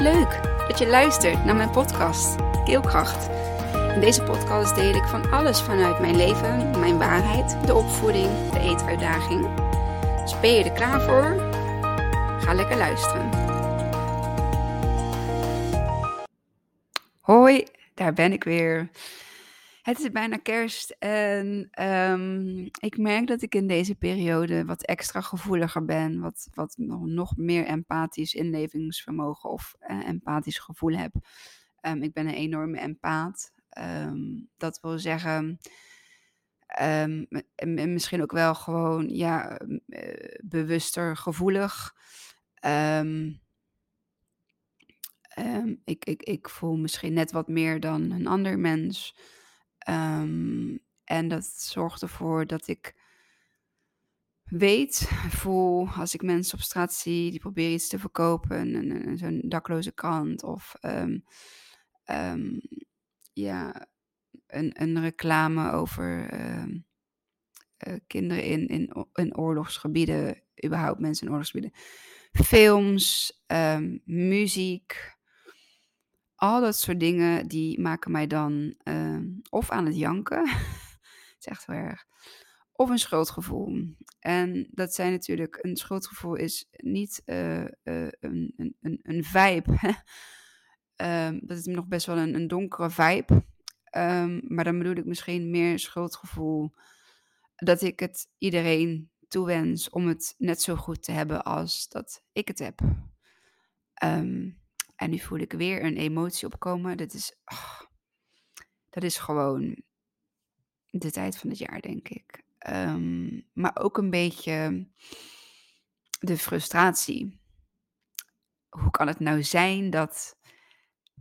Leuk dat je luistert naar mijn podcast Keelkracht. In deze podcast deel ik van alles vanuit mijn leven, mijn waarheid, de opvoeding, de eetuitdaging. Dus ben je er klaar voor? Ga lekker luisteren. Hoi, daar ben ik weer. Het is bijna kerst en um, ik merk dat ik in deze periode wat extra gevoeliger ben, wat, wat nog, meer empathisch inlevingsvermogen of uh, empathisch gevoel heb. Um, ik ben een enorme empaat. Um, dat wil zeggen, en misschien ook wel gewoon ja, uh, bewuster gevoelig. ik, ik, ik voel misschien net wat meer dan een ander mens. Um, en dat zorgt ervoor dat ik weet, voel, als ik mensen op straat zie die proberen iets te verkopen, zo'n dakloze krant of um, um, ja, een, een reclame over uh, kinderen in, in, in oorlogsgebieden, überhaupt mensen in oorlogsgebieden, films, muziek al dat soort dingen, die maken mij dan uh, of aan het janken, het is echt heel erg, of een schuldgevoel. En dat zijn natuurlijk, een schuldgevoel is niet uh, uh, een, een, een vibe. um, dat is nog best wel een, een donkere vibe. Um, maar dan bedoel ik misschien meer schuldgevoel dat ik het iedereen toewens om het net zo goed te hebben als dat ik het heb. Um, en nu voel ik weer een emotie opkomen. Dat is, oh, dat is gewoon de tijd van het jaar, denk ik. Um, maar ook een beetje de frustratie. Hoe kan het nou zijn dat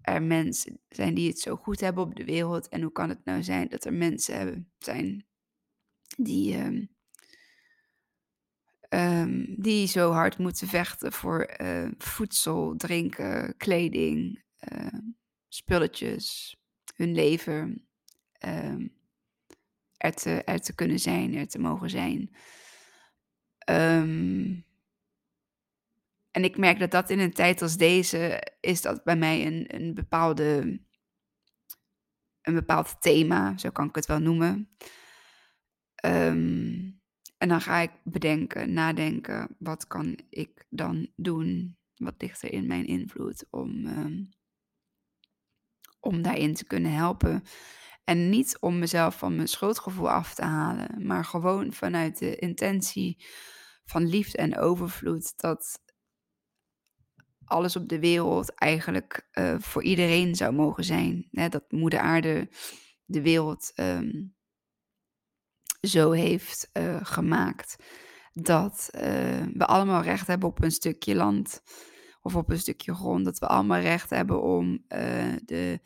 er mensen zijn die het zo goed hebben op de wereld? En hoe kan het nou zijn dat er mensen zijn die um, um, die zo hard moeten vechten voor uh, voedsel, drinken, kleding, uh, spulletjes, hun leven. Um, er, te, er te kunnen zijn, er te mogen zijn. En ik merk dat dat in een tijd als deze is dat bij mij een, een bepaalde een bepaald thema, zo kan ik het wel noemen. En dan ga ik bedenken, nadenken, wat kan ik dan doen? Wat ligt er in mijn invloed om, um, om daarin te kunnen helpen? En niet om mezelf van mijn schuldgevoel af te halen, maar gewoon vanuit de intentie van liefde en overvloed dat alles op de wereld eigenlijk uh, voor iedereen zou mogen zijn. Dat Moeder Aarde de wereld um, zo heeft uh, gemaakt dat uh, we allemaal recht hebben op een stukje land of op een stukje grond. Dat we allemaal recht hebben om, uh, de,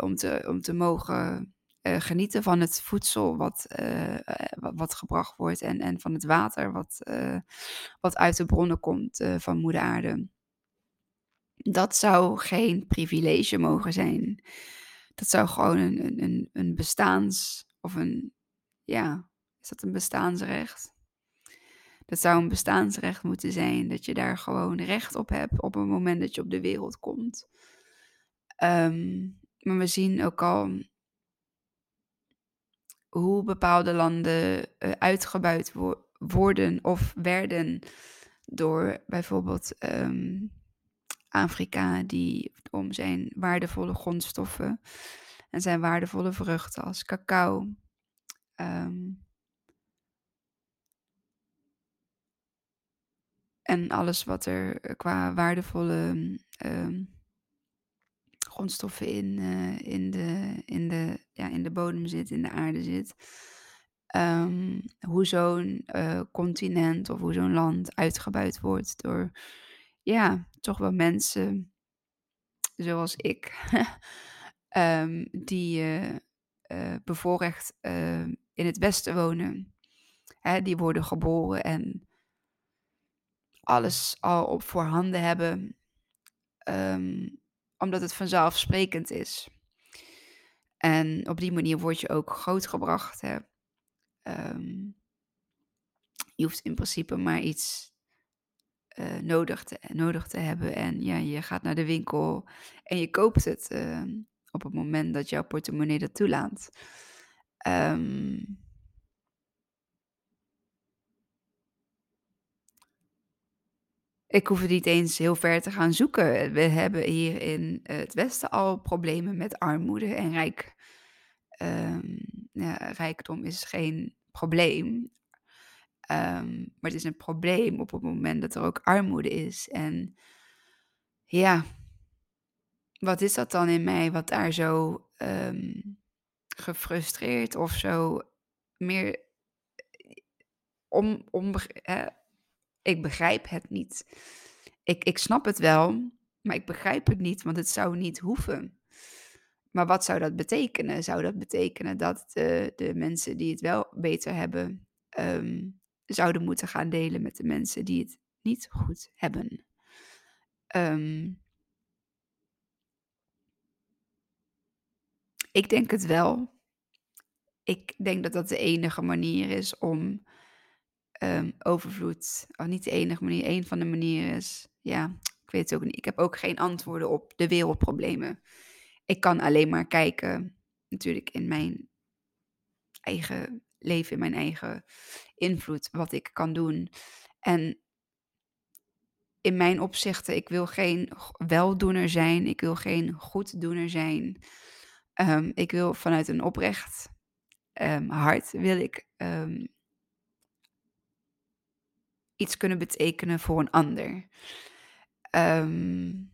om, te, om te mogen genieten van het voedsel wat, wat, wat, gebracht wordt en, en van het water wat, wat uit de bronnen komt van Moeder Aarde. Dat zou geen privilege mogen zijn. Dat zou gewoon een, een, een bestaans- of een ja, is dat een bestaansrecht? Dat zou een bestaansrecht moeten zijn, dat je daar gewoon recht op hebt op het moment dat je op de wereld komt. Um, maar we zien ook al hoe bepaalde landen uh, uitgebuit wo worden of werden door bijvoorbeeld um, Afrika, die om zijn waardevolle grondstoffen en zijn waardevolle vruchten als cacao Um, en alles wat er eh, qua waardevolle um, grondstoffen in, uh, in, de, in, de, ja, in de bodem zit, in de aarde zit. Um, hoe zo'n uh, continent of hoe zo'n land uitgebuit wordt door, ja, toch wel mensen zoals ik, die uh, bevoorrecht in het Westen wonen. Hè, die worden geboren en alles al op voorhanden hebben, um, omdat het vanzelfsprekend is. En op die manier word je ook grootgebracht. Hè. Um, je hoeft in principe maar iets eh, nodig, te, nodig te hebben. En ja, je gaat naar de winkel en je koopt het ehm, op het moment dat jouw portemonnee dat toelaat. Ehm, ik hoef het niet eens heel ver te gaan zoeken. We hebben hier in het Westen al problemen met armoede en rijk. ehm, rijkdom is geen probleem. Ehm, maar het is een probleem op het moment dat er ook armoede is. En ja, wat is dat dan in mij wat daar zo gefrustreerd of zo meer om, om hè? ik begrijp het niet. Ik, ik snap het wel, maar ik begrijp het niet, want het zou niet hoeven. Maar wat zou dat betekenen? Zou dat betekenen dat de, de mensen die het wel beter hebben, ehm, zouden moeten gaan delen met de mensen die het niet goed hebben? Ehm, ik denk het wel. Ik denk dat dat de enige manier is om ehm, overvloed, of niet de enige manier, een van de manieren is, ja, ik weet het ook niet. Ik heb ook geen antwoorden op de wereldproblemen. Ik kan alleen maar kijken, natuurlijk in mijn eigen leven, in mijn eigen invloed, wat ik kan doen. En in mijn opzichten, ik wil geen weldoener zijn, ik wil geen goeddoener zijn. Ehm, ik wil vanuit een oprecht um, hart wil ik um, iets kunnen betekenen voor een ander. en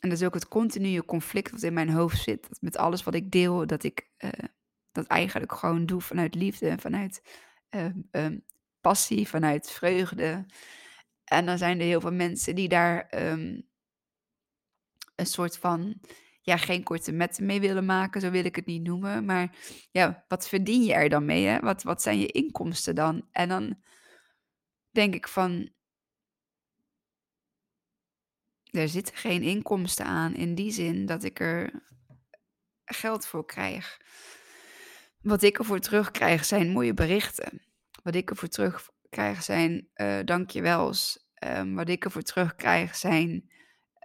dat is ook het continue conflict wat in mijn hoofd zit. Met alles wat ik deel, dat ik uh, dat eigenlijk gewoon doe vanuit liefde, vanuit passie, vanuit vreugde. En dan zijn er heel veel mensen die daar een soort van ja, geen korte metten mee willen maken, zo wil ik het niet noemen. Maar ja, wat verdien je er dan mee? Hè? Wat, wat zijn je inkomsten dan? En dan denk ik van, er zitten geen inkomsten aan in die zin dat ik er geld voor krijg. Wat ik ervoor terugkrijg zijn mooie berichten. Wat ik ervoor terugkrijg zijn uh, dankjewels. Um, wat ik ervoor terugkrijg zijn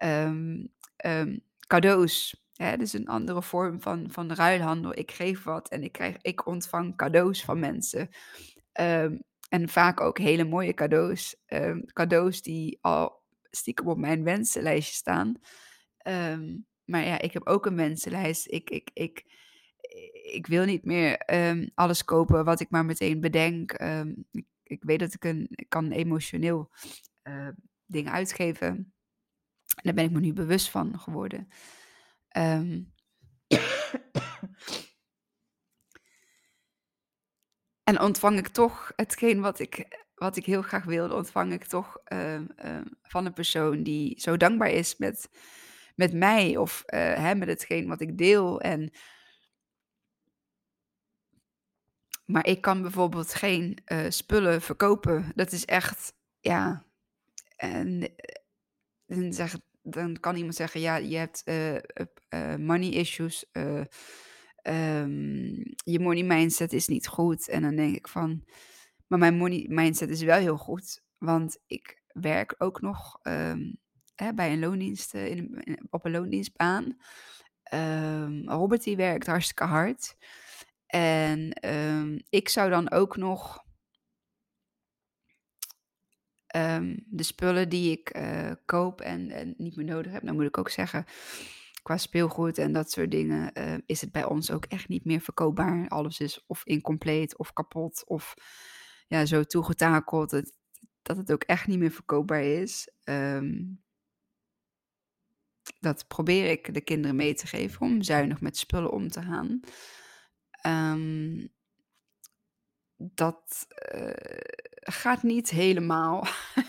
um, um, cadeaus. Hè, dus een andere vorm van, van ruilhandel. Ik geef wat en ik, krijg, ik ontvang cadeaus van mensen. Um, en vaak ook hele mooie cadeaus. Um, cadeaus die al stiekem op mijn wensenlijstje staan. Um, maar ja, ik heb ook een wensenlijst. Ik, ik, ik, ik wil niet meer alles kopen wat ik maar meteen bedenk. Ik, ik, weet dat ik een ik kan emotioneel uh, ding uitgeven. En daar ben ik me nu bewust van geworden. Um, en ontvang ik toch hetgeen wat ik, wat ik heel graag wilde, ontvang ik toch uh, uh, van een persoon die zo dankbaar is met, met mij of uh, hè, met hetgeen wat ik deel. En, maar ik kan bijvoorbeeld geen uh, spullen verkopen. Dat is echt, ja. En dan zeg, dan kan iemand zeggen, ja, je hebt uh, uh, money issues, uh, um, je money mindset is niet goed. En dan denk ik van, maar mijn money mindset is wel heel goed, want ik werk ook nog um, hè, bij een loondienst, in, op een loondienstbaan. Um, Robert die werkt hartstikke hard. En ik zou dan ook nog um, de spullen die ik uh, koop en, niet meer nodig heb, dan moet ik ook zeggen, qua speelgoed en dat soort dingen, uh, is het bij ons ook echt niet meer verkoopbaar. Alles is of incompleet of kapot of ja, zo toegetakeld dat, dat het ook echt niet meer verkoopbaar is. Um, dat probeer ik de kinderen mee te geven om zuinig met spullen om te gaan. Um, dat uh, gaat niet helemaal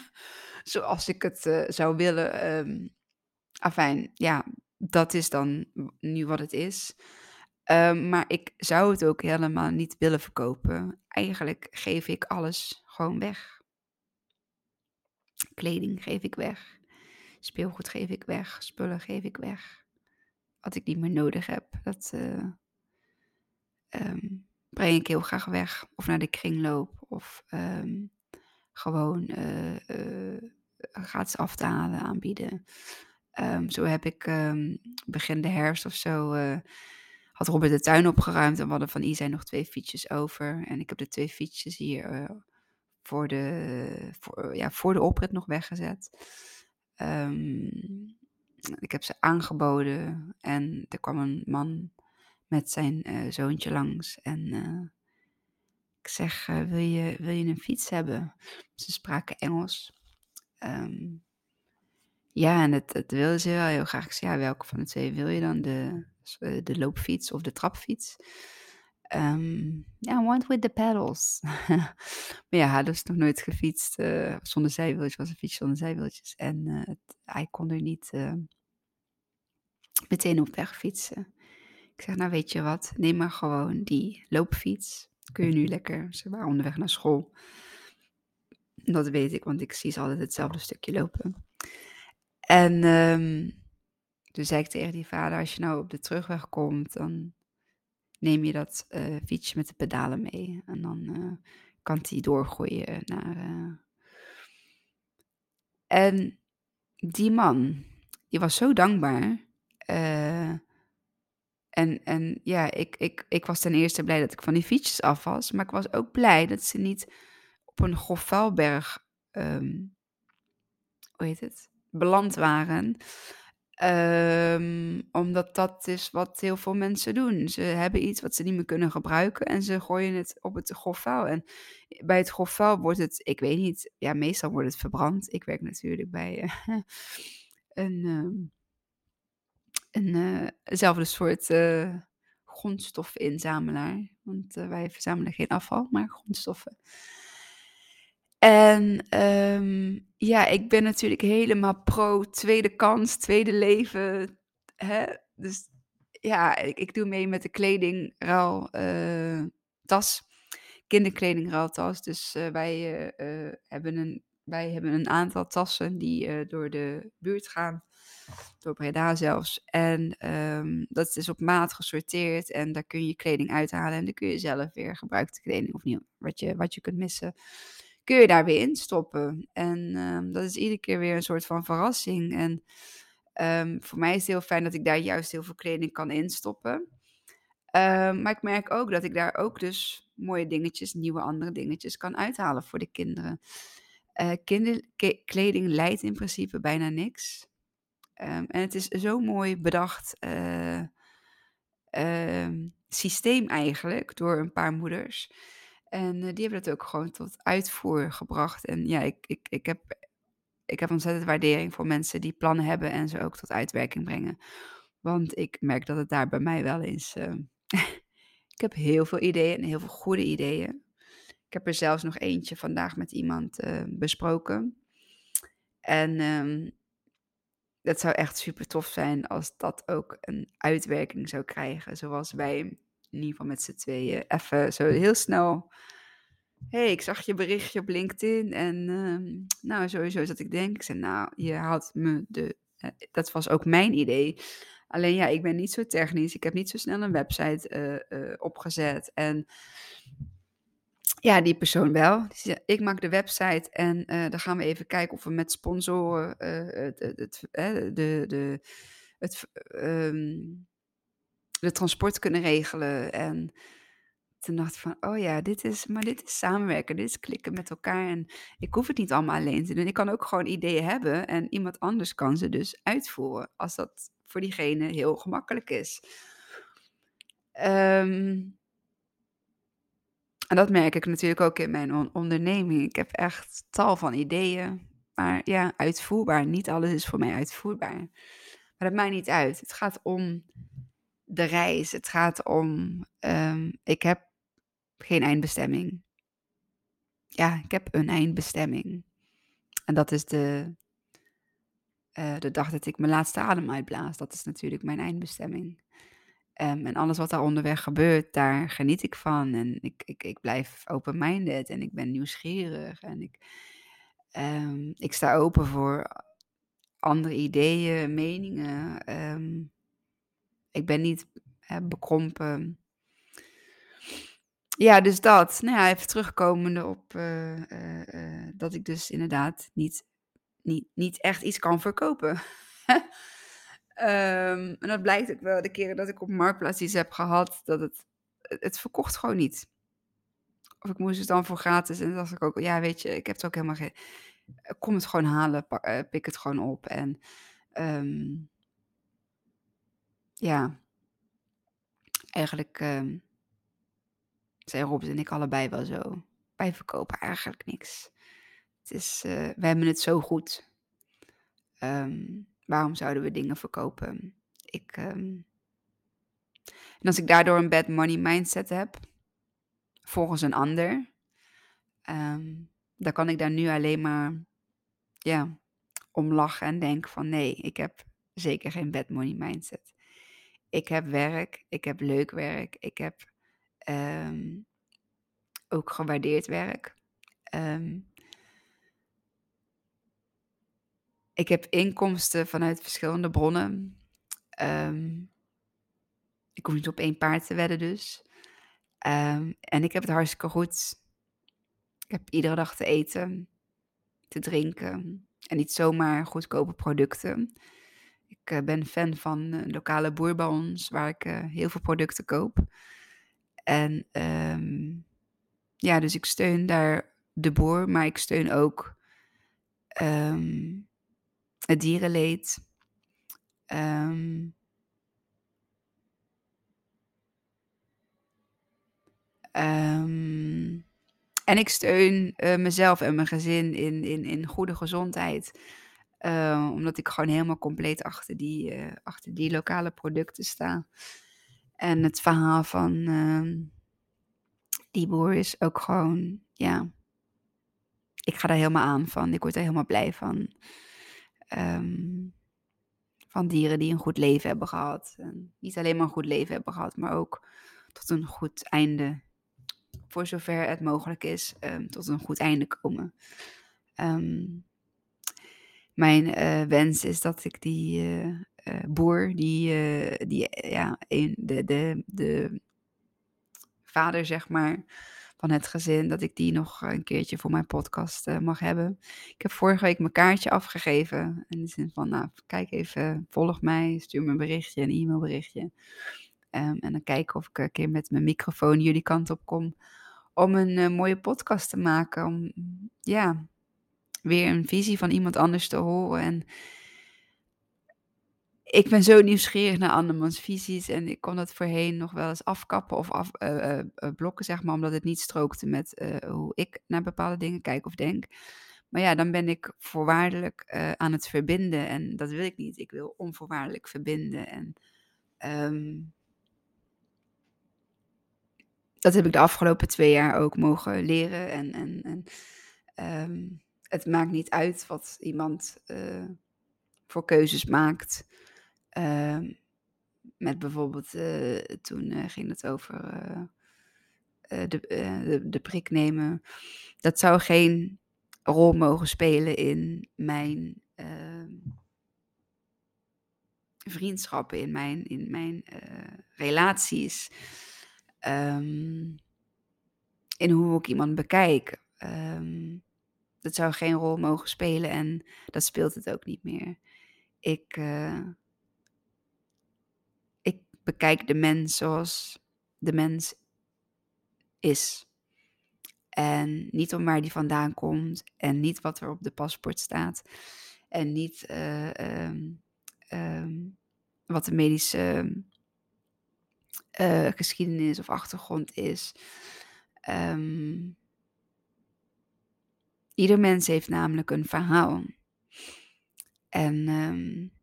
zoals ik het uh, zou willen. Um, afijn, ja, dat is dan nu wat het is. Um, maar ik zou het ook helemaal niet willen verkopen. Eigenlijk geef ik alles gewoon weg. Kleding geef ik weg. Speelgoed geef ik weg. Spullen geef ik weg. Wat ik niet meer nodig heb. Dat. Uh, um, breng ik heel graag weg. Of naar de kringloop. Of um, gewoon uh, uh, gratis af te halen aanbieden. Ehm, zo heb ik ehm, begin de herfst of zo, uh, had Robert de tuin opgeruimd en we hadden van Isa nog twee fietsjes over. En ik heb de twee fietsjes hier voor, de, voor, ja, voor de oprit nog weggezet. Ik heb ze aangeboden en er kwam een man met zijn uh, zoontje langs. En uh, ik zeg, uh, wil, je, wil je een fiets hebben? Ze spraken Engels. Um, ja, en dat, dat wilden ze wel heel graag. Ik zei, ja, welke van de twee wil je dan? De, de loopfiets of de trapfiets? Um, ja, want with the pedals. maar ja, hij was nog nooit gefietst zonder zijwieltjes. was een fiets zonder zijwieltjes. En het, hij kon er niet meteen op weg fietsen. Ik zeg, nou weet je wat, neem maar gewoon die loopfiets. Kun je nu lekker, ze waren onderweg naar school. Dat weet ik, want ik zie ze altijd hetzelfde stukje lopen. En um, toen zei ik tegen die vader, als je nou op de terugweg komt, dan neem je dat uh, fietsje met de pedalen mee. En dan uh, kan die doorgooien naar... Uh... En die man, die was zo dankbaar. En, en ja, ik, ik, ik was ten eerste blij dat ik van die fietsjes af was. Maar ik was ook blij dat ze niet op een grofvuilberg... Um, hoe heet het? beland waren. Um, omdat dat is wat heel veel mensen doen. Ze hebben iets wat ze niet meer kunnen gebruiken en ze gooien het op het grofvuil. En bij het grofvuil wordt het, ik weet niet, ja, meestal wordt het verbrand. Ik werk natuurlijk bij uh, een, uh, een uh, eenzelfde soort uh, grondstoffeninzamelaar. Want wij verzamelen geen afval, maar grondstoffen. En um, ja, ik ben natuurlijk helemaal pro tweede kans, tweede leven. Hè? Dus ja, ik, ik doe mee met de kledingruil uh, tas, kinderkledingruiltas. Dus uh, wij, uh, hebben een, wij hebben een aantal tassen die door de buurt gaan, door Breda zelfs. En um, dat is op maat gesorteerd en daar kun je kleding uithalen en dan kun je zelf weer gebruikte kleding of niet, wat je, wat je kunt missen kun je daar weer in stoppen. En um, dat is iedere keer weer een soort van verrassing. En um, voor mij is het heel fijn dat ik daar juist heel veel kleding kan instoppen. Maar ik merk ook dat ik daar ook dus mooie dingetjes, nieuwe andere dingetjes kan uithalen voor de kinderen. Uh, kinderkleding leidt in principe bijna niks. En het is zo mooi bedacht uh, systeem eigenlijk door een paar moeders. En uh, die hebben dat ook gewoon tot uitvoer gebracht. En ja, ik, ik, ik, heb, ik heb ontzettend waardering voor mensen die plannen hebben en ze ook tot uitwerking brengen. Want ik merk dat het daar bij mij wel is. Uh, ik heb heel veel ideeën en heel veel goede ideeën. Ik heb er zelfs nog eentje vandaag met iemand uh, besproken. En dat zou echt super tof zijn als dat ook een uitwerking zou krijgen. Zoals wij in ieder geval met z'n tweeën, even zo heel snel. hey, ik zag je berichtje op LinkedIn en uh, nou, sowieso zat ik denk, ik zei, nou, je had me de, uh, dat was ook mijn idee. Alleen ja, ik ben niet zo technisch, ik heb niet zo snel een website uh, opgezet en ja, die persoon wel. Zei, ik maak de website en dan gaan we even kijken of we met sponsoren het, het, het, de, de, het, um, de transport kunnen regelen. En toen dacht van, oh ja, dit is, maar dit is samenwerken, dit is klikken met elkaar. En ik hoef het niet allemaal alleen te doen. Ik kan ook gewoon ideeën hebben en iemand anders kan ze dus uitvoeren. Als dat voor diegene heel gemakkelijk is. Um, en dat merk ik natuurlijk ook in mijn on onderneming. Ik heb echt tal van ideeën. Maar ja, uitvoerbaar. Niet alles is voor mij uitvoerbaar. Maar dat maakt niet uit. Het gaat om de reis. Het gaat om, um, ik heb geen eindbestemming. Ja, ik heb een eindbestemming. En dat is de, uh, de dag dat ik mijn laatste adem uitblaas. Dat is natuurlijk mijn eindbestemming. Um, en alles wat daar onderweg gebeurt, daar geniet ik van. En ik, ik, ik blijf open-minded en ik ben nieuwsgierig. En ik, um, ik sta open voor andere ideeën, meningen. Um, ik ben niet bekrompen. Ja, dus dat. Nou ja, even terugkomende op uh, uh, uh, dat ik dus inderdaad niet, niet, niet echt iets kan verkopen. Ehm, en dat blijkt ook wel de keren dat ik op Marktplaats iets heb gehad, dat het, het verkocht gewoon niet. Of ik moest het dan voor gratis en dan dacht ik ook, ja weet je, ik heb het ook helemaal geen... Kom het gewoon halen, eh, pik het gewoon op en... Ehm, ja, eigenlijk um, zijn Robert en ik allebei wel zo. Wij verkopen eigenlijk niks. Het is, uh, we hebben het zo goed. Um, waarom zouden we dingen verkopen? Ik, um, en als ik daardoor een bad money mindset heb, volgens een ander, dan kan ik daar nu alleen maar ja, om lachen en denken van nee, ik heb zeker geen bad money mindset. Ik heb werk, ik heb leuk werk, ik heb um, ook gewaardeerd werk. Um, ik heb inkomsten vanuit verschillende bronnen. Um, ik hoef niet op één paard te wedden dus. en ik heb het hartstikke goed. Ik heb iedere dag te eten, te drinken en niet zomaar goedkope producten. Ik uh, ben fan van een lokale boer bij ons, waar ik uh, heel veel producten koop. En um, ja, dus ik steun daar de boer, maar ik steun ook het dierenleed. Um, en ik steun uh, mezelf en mijn gezin in, in, in goede gezondheid. Uh, omdat ik gewoon helemaal compleet achter die, uh, achter die lokale producten sta. En het verhaal van uh, die boer is ook gewoon, ja. Ik ga daar helemaal aan van. Ik word er helemaal blij van. Um, van dieren die een goed leven hebben gehad. En niet alleen maar een goed leven hebben gehad, maar ook tot een goed einde. Voor zover het mogelijk is, um, tot een goed einde komen. Um, mijn uh, wens is dat ik die uh, uh, boer, die, die ja, de, de, de vader zeg maar van het gezin, dat ik die nog een keertje voor mijn podcast mag hebben. Ik heb vorige week mijn kaartje afgegeven. In de zin van, nou, kijk even, volg mij, stuur me een berichtje, een e-mailberichtje. Um, en dan kijken of ik een keer met mijn microfoon jullie kant op kom. Om een mooie podcast te maken. Om, ja, weer een visie van iemand anders te horen. En ik ben zo nieuwsgierig naar andermans visies. En ik kon dat voorheen nog wel eens afkappen of af, uh, uh, blokken, zeg maar, omdat het niet strookte met hoe ik naar bepaalde dingen kijk of denk. Maar ja, dan ben ik voorwaardelijk aan het verbinden. En dat wil ik niet. Ik wil onvoorwaardelijk verbinden. En um, dat heb ik de afgelopen twee jaar ook mogen leren. En, en, en um, het maakt niet uit wat iemand voor keuzes maakt. Uh, met bijvoorbeeld, uh, toen ging het over de, de, de, prik nemen. Dat zou geen rol mogen spelen in mijn ehm, vriendschappen, in mijn, in mijn relaties. Um, in hoe ik iemand bekijk. Dat zou geen rol mogen spelen en dat speelt het ook niet meer. Ik bekijk de mens zoals de mens is. En niet om waar die vandaan komt en niet wat er op de paspoort staat. En niet uh, um, um, wat de medische uh, geschiedenis of achtergrond is. Um, Ieder mens heeft namelijk een verhaal. En um,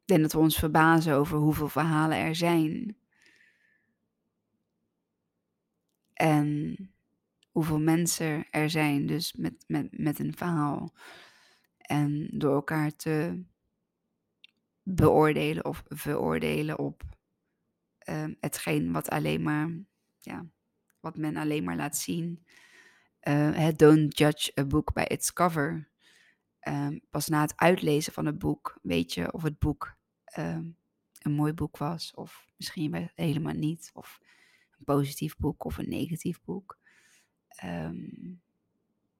ik denk dat we ons verbazen over hoeveel verhalen er zijn. En hoeveel mensen er zijn, dus met, met, met een verhaal. En door elkaar te beoordelen of veroordelen op um, hetgeen wat alleen maar ja, wat men alleen maar laat zien. Uh, don't judge a book by its cover. Um, pas na het uitlezen van het boek weet je of het boek um, een mooi boek was, of misschien helemaal niet, of een positief boek of een negatief boek. Um,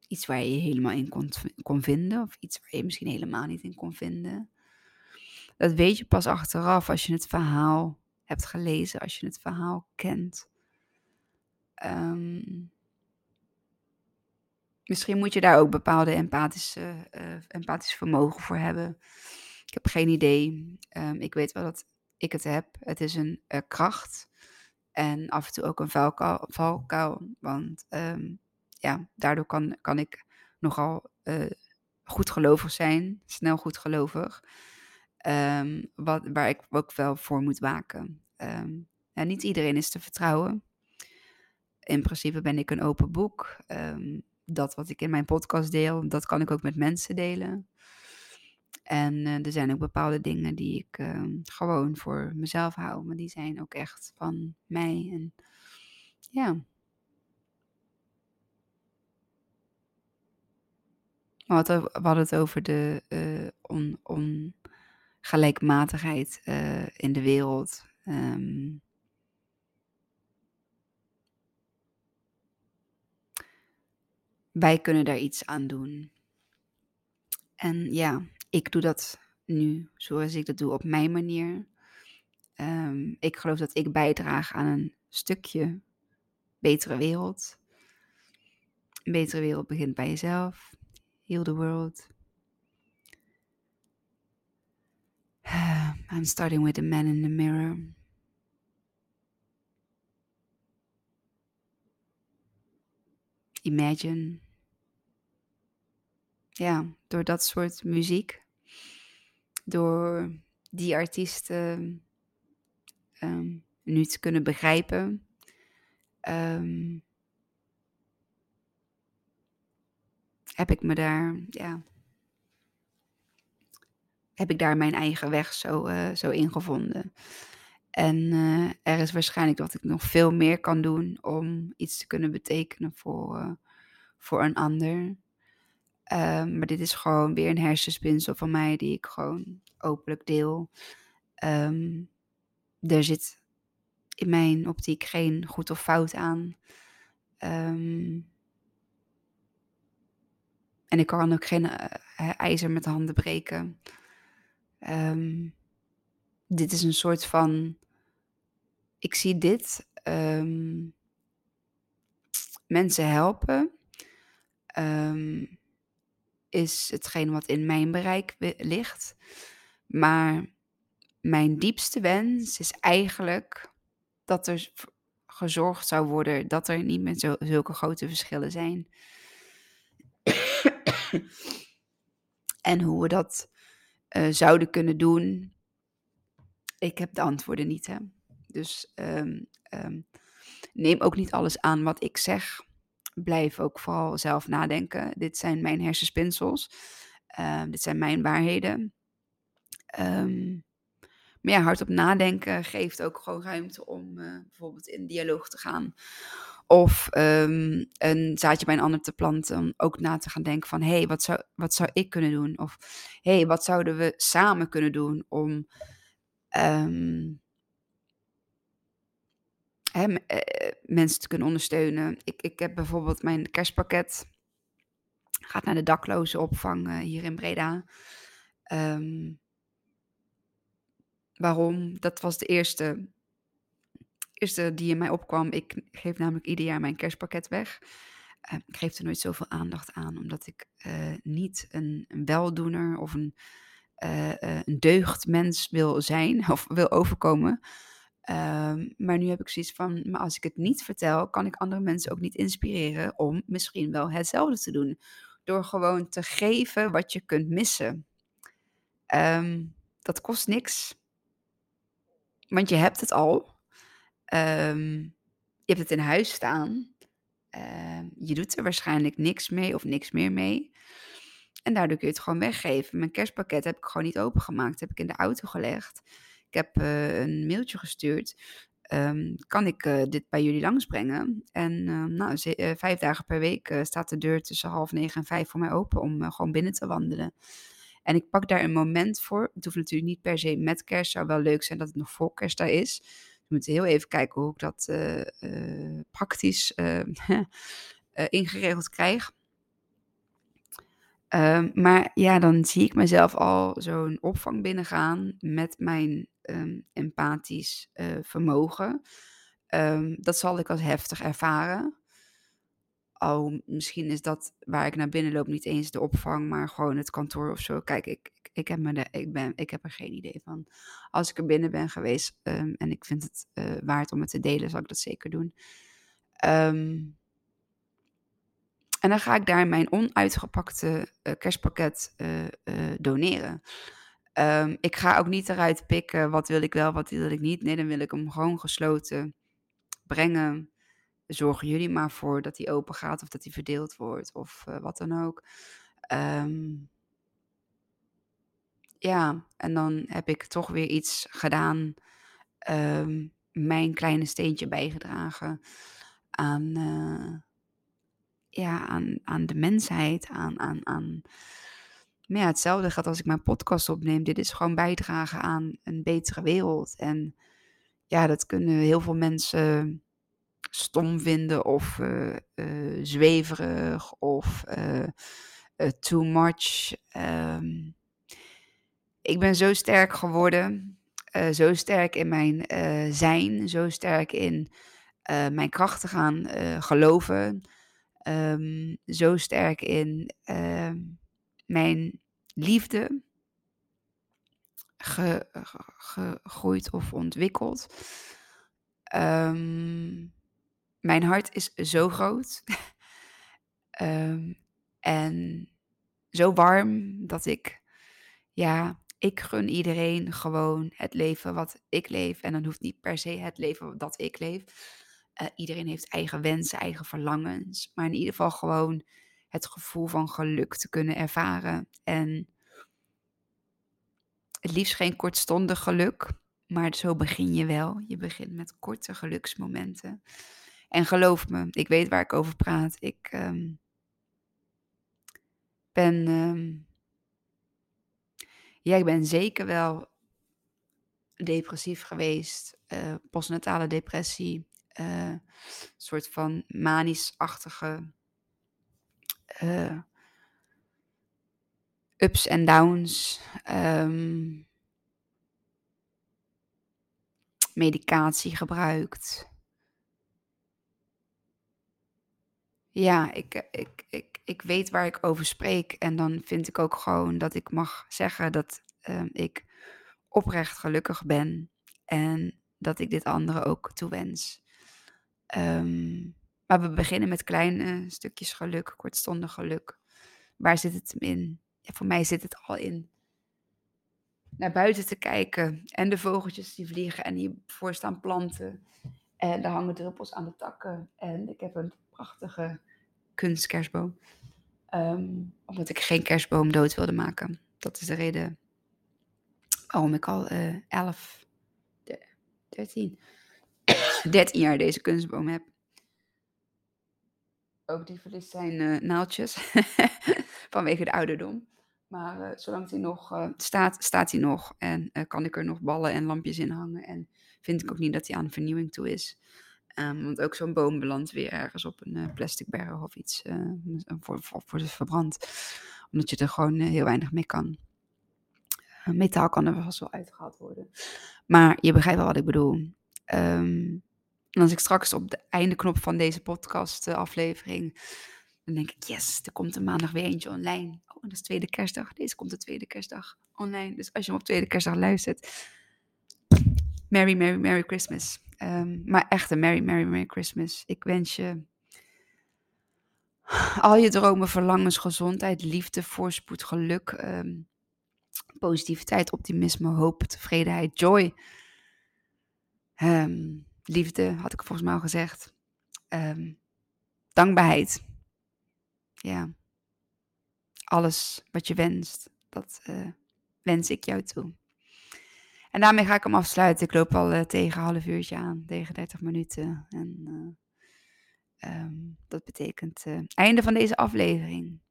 iets waar je je helemaal in kon, vinden, of iets waar je misschien helemaal niet in kon vinden. Dat weet je pas achteraf als je het verhaal hebt gelezen, als je het verhaal kent. Um, misschien moet je daar ook bepaalde empathische, uh, empathisch vermogen voor hebben. Ik heb geen idee. Um, ik weet wel dat ik het heb. Het is een uh, kracht. En af en toe ook een valkuil. want um, ja, daardoor kan, kan ik nogal uh, goedgelovig zijn. Snel goedgelovig. Um, wat, waar ik ook wel voor moet waken. Niet iedereen is te vertrouwen. In principe ben ik een open boek. Dat wat ik in mijn podcast deel, dat kan ik ook met mensen delen. En uh, er zijn ook bepaalde dingen die ik uh, gewoon voor mezelf hou, maar die zijn ook echt van mij. En ja. We hadden, het over de uh, on, ongelijkmatigheid uh, in de wereld. Um, wij kunnen daar iets aan doen. En ja, ik doe dat nu zoals ik dat doe op mijn manier. Um, ik geloof dat ik bijdraag aan een stukje betere wereld. Een betere wereld begint bij jezelf. Heal the world. I'm starting with the man in the mirror. Imagine. Ja, door dat soort muziek, door die artiesten um, nu te kunnen begrijpen, um, heb ik me daar, ja, heb ik daar mijn eigen weg zo, uh, zo in gevonden. En uh, er is waarschijnlijk dat ik nog veel meer kan doen om iets te kunnen betekenen voor, uh, voor een ander. Um, maar dit is gewoon weer een hersenspinsel van mij die ik gewoon openlijk deel. Um, er zit in mijn optiek geen goed of fout aan. Um, en ik kan ook geen uh, ijzer met handen breken. Dit is een soort van. Ik zie dit. Mensen helpen. Is hetgeen wat in mijn bereik ligt. Maar mijn diepste wens is eigenlijk dat er gezorgd zou worden dat er niet meer zulke grote verschillen zijn. en hoe we dat uh, zouden kunnen doen, ik heb de antwoorden niet. Hè? Dus um, um, neem ook niet alles aan wat ik zeg. Blijf ook vooral zelf nadenken. Dit zijn mijn hersenspinsels. Uh, dit zijn mijn waarheden. Um, maar ja, hardop nadenken geeft ook gewoon ruimte om uh, bijvoorbeeld in dialoog te gaan. Of um, een zaadje bij een ander te planten. Om ook na te gaan denken van... hé, hey, wat, zou, wat zou ik kunnen doen? Of hé, hey, wat zouden we samen kunnen doen om... uh, mensen te kunnen ondersteunen. Ik, ik heb bijvoorbeeld mijn kerstpakket... gaat naar de daklozenopvang uh, hier in Breda. Um, waarom? Dat was de eerste eerste die in mij opkwam. Ik geef namelijk ieder jaar mijn kerstpakket weg. Uh, ik geef er nooit zoveel aandacht aan, omdat ik uh, niet een, een, weldoener of een, uh, een deugdmens wil zijn of wil overkomen. Ehm, maar nu heb ik zoiets van, maar als ik het niet vertel, kan ik andere mensen ook niet inspireren om misschien wel hetzelfde te doen. Door gewoon te geven wat je kunt missen. Um, dat kost niks. Want je hebt het al. Um, je hebt het in huis staan. Je doet er waarschijnlijk niks mee of niks meer mee. En daardoor kun je het gewoon weggeven. Mijn kerstpakket heb ik gewoon niet opengemaakt. Heb ik in de auto gelegd. Ik heb uh, een mailtje gestuurd. Um, kan ik uh, dit bij jullie langsbrengen? En uh, nou, vijf dagen per week staat de deur tussen half negen en vijf voor mij open om gewoon binnen te wandelen. En ik pak daar een moment voor. Het hoeft natuurlijk niet per se met kerst. Zou wel leuk zijn dat het nog voor kerst daar is moet heel even kijken hoe ik dat praktisch ingeregeld krijg. Ehm, maar ja, dan zie ik mezelf al zo'n opvang binnengaan met mijn ehm, empathisch uh, vermogen. Um, dat zal ik als heftig ervaren. Al misschien is dat waar ik naar binnen loop niet eens de opvang, maar gewoon het kantoor of zo. Kijk, ik, ik, heb, me de, ik, ben, ik heb er geen idee van. Als ik er binnen ben geweest en ik vind het uh, waard om het te delen, zal ik dat zeker doen. Um, en dan ga ik daar mijn onuitgepakte uh, kerstpakket uh, uh, doneren. Um, ik ga ook niet eruit pikken wat wil ik wel, wat wil ik niet. Nee, dan wil ik hem gewoon gesloten brengen. Zorgen jullie maar voor dat hij open gaat of dat hij verdeeld wordt of wat dan ook. Um, ja, en dan heb ik toch weer iets gedaan. Um, mijn kleine steentje bijgedragen aan ja, aan, aan de mensheid, aan, aan, aan. Maar ja, hetzelfde gaat als ik mijn podcast opneem. Dit is gewoon bijdragen aan een betere wereld. En ja, dat kunnen heel veel mensen stom vinden of uh, uh, zweverig of uh, too much. Um, ik ben zo sterk geworden, zo sterk in mijn zijn, zo sterk in mijn krachten gaan geloven um, zo sterk in uh, mijn liefde ge, ge, gegroeid of ontwikkeld. Um, mijn hart is zo groot en zo warm dat ik, ja, ik gun iedereen gewoon het leven wat ik leef. En dan hoeft niet per se het leven dat ik leef. Uh, iedereen heeft eigen wensen, eigen verlangens. Maar in ieder geval gewoon het gevoel van geluk te kunnen ervaren. En het liefst geen kortstondig geluk. Maar zo begin je wel. Je begint met korte geluksmomenten. En geloof me, ik weet waar ik over praat. Ik um, ben. Um, ja, ik ben zeker wel depressief geweest. Uh, postnatale depressie uh, soort van manisch-achtige uh, ups en downs. Um, medicatie gebruikt. Ja, ik, ik, ik, ik weet waar ik over spreek. En dan vind ik ook gewoon dat ik mag zeggen dat uh, ik oprecht gelukkig ben. En dat ik dit anderen ook toewens. Um, maar we beginnen met kleine stukjes geluk, kortstondig geluk. Waar zit het in? Ja, voor mij zit het al in naar buiten te kijken en de vogeltjes die vliegen en hiervoor staan planten. En er hangen druppels aan de takken. En ik heb een prachtige kunstkerstboom. Um, omdat ik geen kerstboom dood wilde maken. Dat is de reden waarom ik al uh, 11, 13, 13 jaar deze kunstboom heb. Ook die verliest zijn uh, naaldjes vanwege de ouderdom. Maar uh, zolang hij nog uh, staat, staat hij nog. En kan ik er nog ballen en lampjes in hangen. En vind ik ook niet dat hij aan vernieuwing toe is. Um, want ook zo'n boom belandt weer ergens op een plastic berg of iets. voor, voor, voor verbrand. Omdat je er gewoon heel weinig mee kan. metaal kan er vast wel uitgehaald worden. Maar je begrijpt wel wat ik bedoel. Um, en als ik straks op de einde knop van deze podcast uh, aflevering, dan denk ik, yes, er komt een maandag weer eentje online. Oh, dat is tweede kerstdag. Deze komt de tweede kerstdag online. Dus als je hem op tweede kerstdag luistert, Merry, Merry, Merry Christmas. Um, maar echt een Merry, Merry, Merry Christmas. Ik wens je al je dromen, verlangens, gezondheid, liefde, voorspoed, geluk, um, positiviteit, optimisme, hoop, tevredenheid, joy. Um, liefde, had ik volgens mij al gezegd. Um, dankbaarheid. Ja. Alles wat je wenst, dat uh, wens ik jou toe. En daarmee ga ik hem afsluiten. Ik loop al uh, tegen een half uurtje aan, tegen 30 minuten. En uh, um, dat betekent einde van deze aflevering.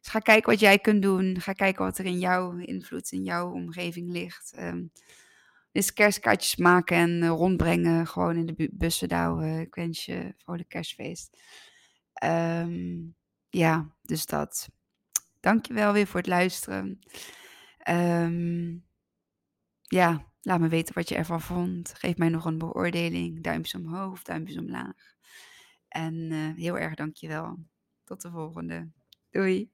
Dus ga kijken wat jij kunt doen. Ga kijken wat er in jouw invloed, in jouw omgeving ligt. Um, dus kerstkaartjes maken en uh, rondbrengen. Gewoon in de bussen douwen. Ik wens je vrolijk kerstfeest. Um, ja, dus dat. dankjewel weer voor het luisteren. Ehm, ja, laat me weten wat je ervan vond. Geef mij nog een beoordeling. Duimpjes omhoog duimpjes omlaag. En uh, heel erg dankjewel. Tot de volgende. Doei.